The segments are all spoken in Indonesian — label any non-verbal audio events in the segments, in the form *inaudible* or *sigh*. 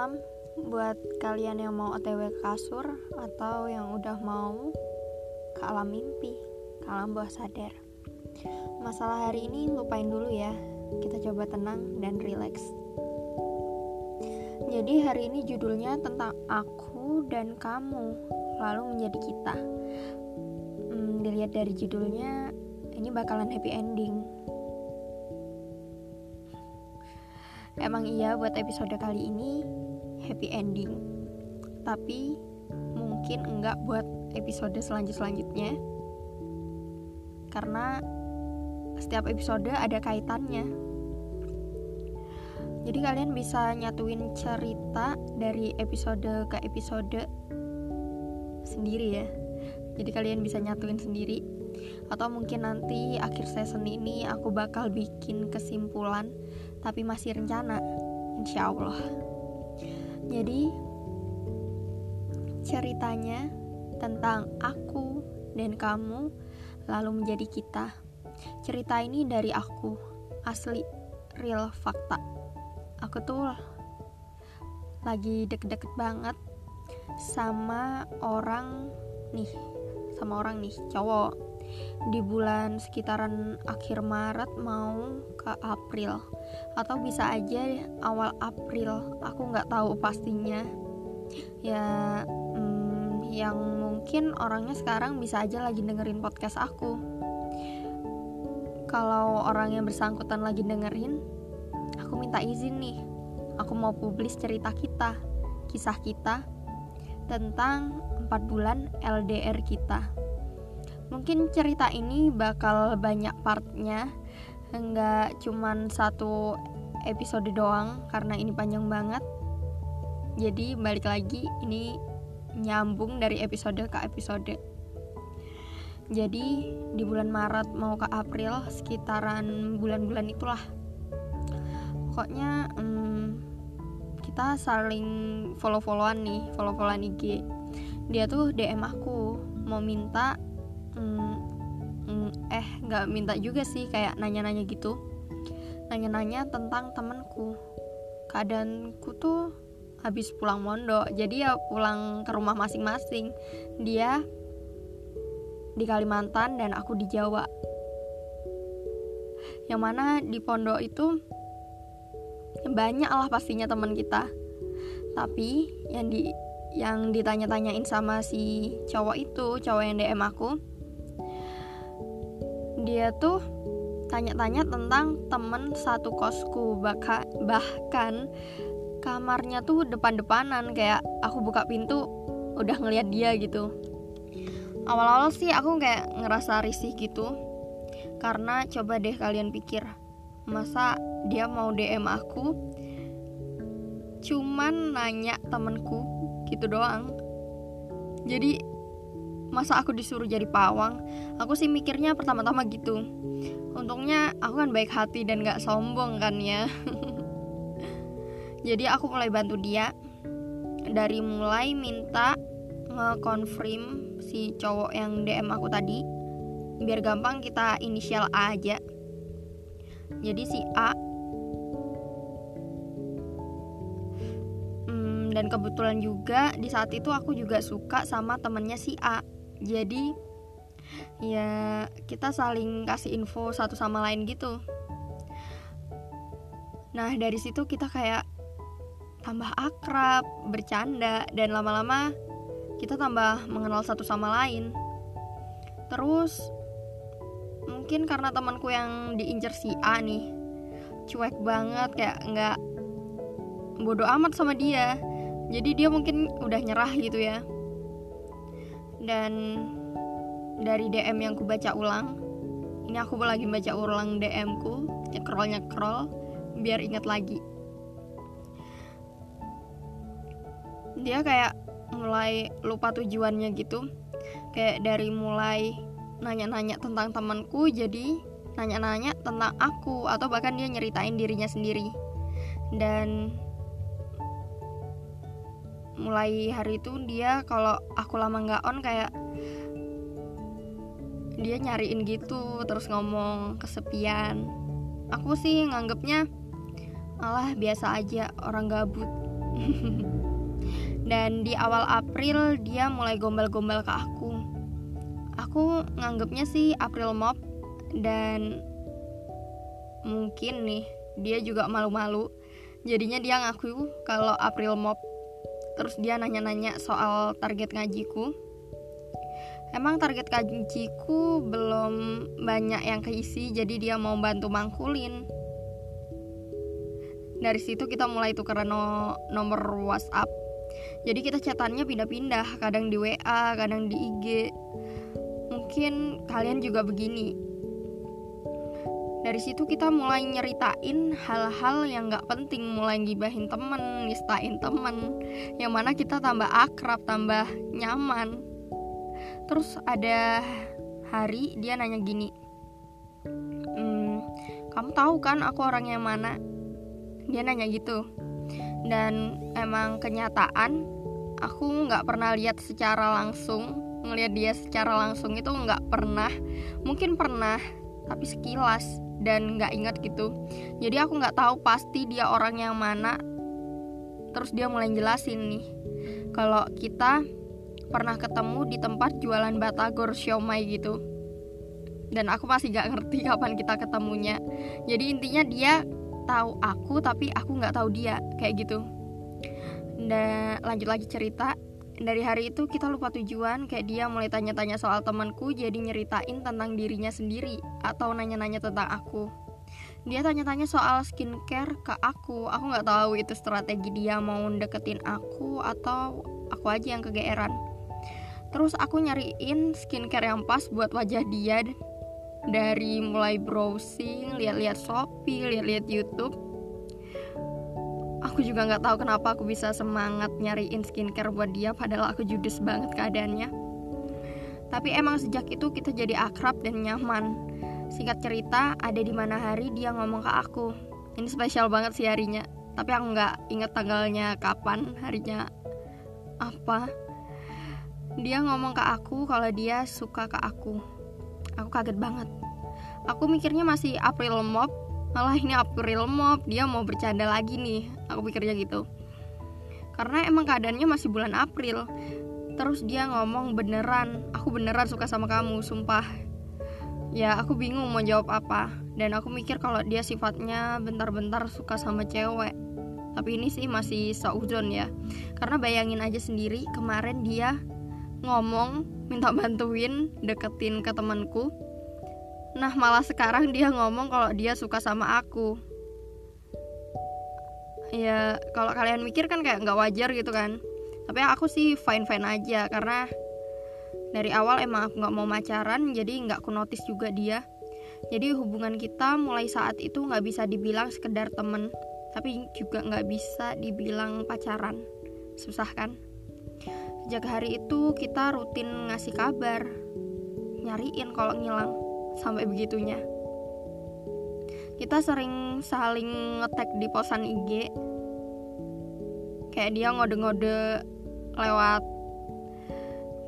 malam buat kalian yang mau otw kasur atau yang udah mau ke alam mimpi, ke alam bawah sadar. Masalah hari ini lupain dulu ya, kita coba tenang dan rileks. Jadi hari ini judulnya tentang aku dan kamu, lalu menjadi kita. Hmm, dilihat dari judulnya, ini bakalan happy ending. Emang iya buat episode kali ini happy ending. Tapi mungkin enggak buat episode selanjut-selanjutnya. Karena setiap episode ada kaitannya. Jadi kalian bisa nyatuin cerita dari episode ke episode sendiri ya. Jadi kalian bisa nyatuin sendiri atau mungkin nanti akhir season ini aku bakal bikin kesimpulan tapi masih rencana insya Allah jadi ceritanya tentang aku dan kamu lalu menjadi kita. Cerita ini dari aku asli real fakta. Aku tuh lagi deket-deket banget sama orang nih sama orang nih cowok di bulan sekitaran akhir Maret mau ke April. Atau bisa aja awal April aku nggak tahu pastinya. Ya hmm, yang mungkin orangnya sekarang bisa aja lagi dengerin podcast aku. Kalau orang yang bersangkutan lagi dengerin aku minta izin nih. Aku mau publis cerita kita kisah kita tentang 4 bulan LDR kita mungkin cerita ini bakal banyak partnya. Nggak cuman satu episode doang karena ini panjang banget. Jadi balik lagi ini nyambung dari episode ke episode. Jadi di bulan Maret mau ke April sekitaran bulan-bulan itulah. Pokoknya hmm, kita saling follow-followan nih follow-followan IG dia tuh DM aku mau minta mm, mm, eh nggak minta juga sih kayak nanya-nanya gitu. Nanya-nanya tentang temenku keadaanku tuh habis pulang mondok jadi ya pulang ke rumah masing-masing. Dia di Kalimantan dan aku di Jawa. Yang mana di pondok itu banyak lah pastinya teman kita. Tapi yang di yang ditanya-tanyain sama si cowok itu cowok yang DM aku dia tuh tanya-tanya tentang temen satu kosku bahkan bahkan kamarnya tuh depan-depanan kayak aku buka pintu udah ngeliat dia gitu. Awal-awal sih aku kayak ngerasa risih gitu karena coba deh kalian pikir masa dia mau DM aku? Cuman nanya temenku gitu doang. Jadi masa aku disuruh jadi pawang? Aku sih mikirnya pertama-tama gitu. Untungnya aku kan baik hati dan gak sombong kan ya. *laughs* Jadi aku mulai bantu dia. Dari mulai minta ngekonfirm si cowok yang DM aku tadi biar gampang kita inisial A aja. Jadi si A hmm, dan kebetulan juga di saat itu aku juga suka sama temennya si A jadi ya kita saling kasih info satu sama lain gitu. Nah dari situ kita kayak tambah akrab bercanda dan lama-lama kita tambah mengenal satu sama lain. Terus mungkin karena temanku yang diincer si A nih cuek banget kayak nggak bodoh amat sama dia. Jadi dia mungkin udah nyerah gitu ya dan dari DM yang ku baca ulang ini aku lagi baca ulang DM ku nyekrol nyekrol biar ingat lagi. Dia kayak mulai lupa tujuannya gitu. Kayak dari mulai nanya-nanya tentang temanku jadi nanya-nanya tentang aku atau bahkan dia nyeritain dirinya sendiri. Dan mulai hari itu dia kalau aku lama nggak on kayak dia nyariin gitu terus ngomong kesepian. Aku sih nganggepnya malah biasa aja orang gabut. *laughs* Dan di awal April dia mulai gombal-gombal ke aku. Aku nganggapnya sih April Mop dan mungkin nih dia juga malu-malu. Jadinya dia ngaku kalau April Mop terus dia nanya-nanya soal target ngajiku. Emang target ngajiku belum banyak yang keisi jadi dia mau bantu mangkulin. Dari situ kita mulai tukeran no nomor WhatsApp. Jadi kita chatannya pindah-pindah kadang di WA kadang di IG mungkin kalian juga begini dari situ kita mulai nyeritain hal-hal yang nggak penting mulai gibahin temen nistain temen yang mana kita tambah akrab tambah nyaman. Terus ada hari dia nanya gini hmm, kamu tahu kan aku orang yang mana? Dia nanya gitu dan emang kenyataan aku nggak pernah lihat secara langsung ngelihat dia secara langsung itu nggak pernah. Mungkin pernah tapi sekilas dan nggak ingat gitu. Jadi aku nggak tahu pasti dia orang yang mana. Terus dia mulai jelasin nih kalau kita pernah ketemu di tempat jualan batagor siomay gitu. Dan aku masih nggak ngerti *laughs* kapan kita ketemunya. Jadi intinya dia tahu aku tapi aku nggak tahu dia kayak gitu. Dan lanjut lagi cerita dari hari itu kita lupa tujuan kayak dia mulai tanya-tanya soal temanku jadi nyeritain tentang dirinya sendiri atau nanya-nanya tentang aku. Dia tanya-tanya soal skincare ke aku. Aku nggak tahu itu strategi dia mau deketin aku atau aku aja yang kegeeran. Terus aku nyariin skincare yang pas buat wajah dia. Dari mulai browsing lihat-lihat Shopee lihat-lihat YouTube aku juga nggak tahu kenapa aku bisa semangat nyariin skincare buat dia padahal aku judes banget keadaannya. Tapi emang sejak itu kita jadi akrab dan nyaman. Singkat cerita ada di mana hari dia ngomong ke aku ini spesial banget sih harinya. Tapi aku nggak inget tanggalnya kapan harinya apa. Dia ngomong ke aku kalau dia suka ke aku. Aku kaget banget. Aku mikirnya masih April Mop malah ini April Mop dia mau bercanda lagi nih. Aku pikirnya gitu. Karena emang keadaannya masih bulan April. Terus dia ngomong beneran. Aku beneran suka sama kamu sumpah. Ya aku bingung mau jawab apa. Dan aku mikir kalau dia sifatnya bentar-bentar suka sama cewek. Tapi ini sih masih sauzon ya. Karena bayangin aja sendiri kemarin dia ngomong minta bantuin deketin ke temanku nah malah sekarang dia ngomong kalau dia suka sama aku. Ya kalau kalian mikir kan kayak nggak wajar gitu kan. Tapi aku sih fine fine aja karena dari awal emang aku nggak mau pacaran jadi nggak aku notice juga dia. Jadi hubungan kita mulai saat itu nggak bisa dibilang sekedar temen tapi juga nggak bisa dibilang pacaran. Susah kan? Sejak hari itu kita rutin ngasih kabar, nyariin kalau ngilang, sampai begitunya. Kita sering saling ngetek di posan IG, kayak dia ngode-ngode lewat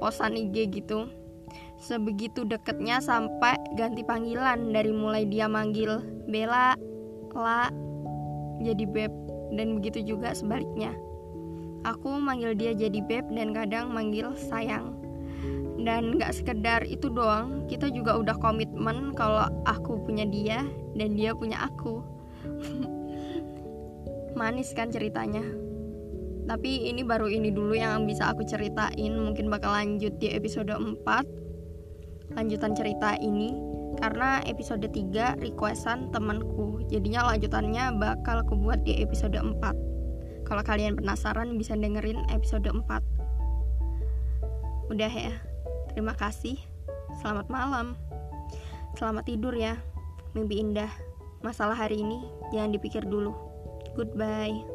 posan IG gitu. Sebegitu deketnya sampai ganti panggilan dari mulai dia manggil Bella, La, jadi Beb, dan begitu juga sebaliknya. Aku manggil dia jadi beb dan kadang manggil sayang. Dan gak sekedar itu doang, kita juga udah komitmen kalau aku punya dia dan dia punya aku. *laughs* Manis kan ceritanya. Tapi ini baru ini dulu yang bisa aku ceritain, mungkin bakal lanjut di episode 4. Lanjutan cerita ini karena episode 3 requestan temanku. Jadinya lanjutannya bakal aku buat di episode 4. Kalau kalian penasaran bisa dengerin episode 4. Udah ya. Terima kasih. Selamat malam. Selamat tidur ya. Mimpi indah. Masalah hari ini jangan dipikir dulu. Goodbye.